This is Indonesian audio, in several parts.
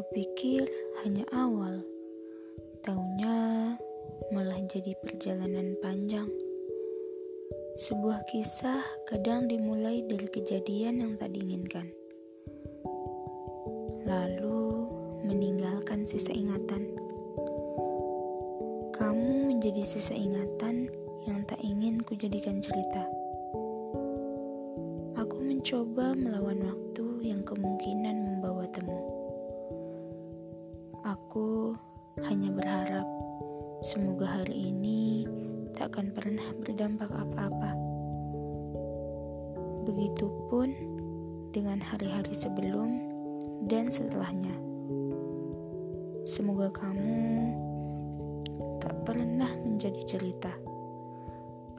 Kupikir hanya awal, taunya malah jadi perjalanan panjang. Sebuah kisah kadang dimulai dari kejadian yang tak diinginkan, lalu meninggalkan sisa ingatan. Kamu menjadi sisa ingatan yang tak ingin kujadikan cerita. Aku mencoba melawan waktu yang kemungkinan hanya berharap semoga hari ini tak akan pernah berdampak apa-apa. Begitupun dengan hari-hari sebelum dan setelahnya. Semoga kamu tak pernah menjadi cerita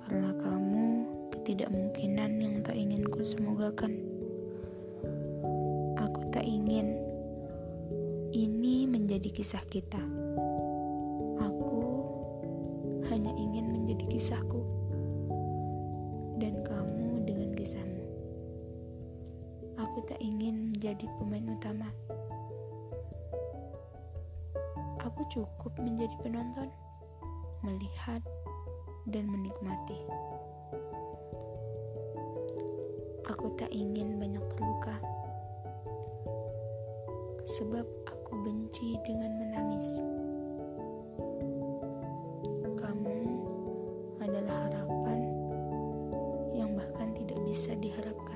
karena kamu ketidakmungkinan yang tak ingin ku semogakan. Menjadi kisah kita. Aku hanya ingin menjadi kisahku, dan kamu dengan kisahmu. Aku tak ingin menjadi pemain utama. Aku cukup menjadi penonton, melihat dan menikmati. Aku tak ingin banyak terluka, sebab aku benci dengan menangis. Kamu adalah harapan yang bahkan tidak bisa diharapkan.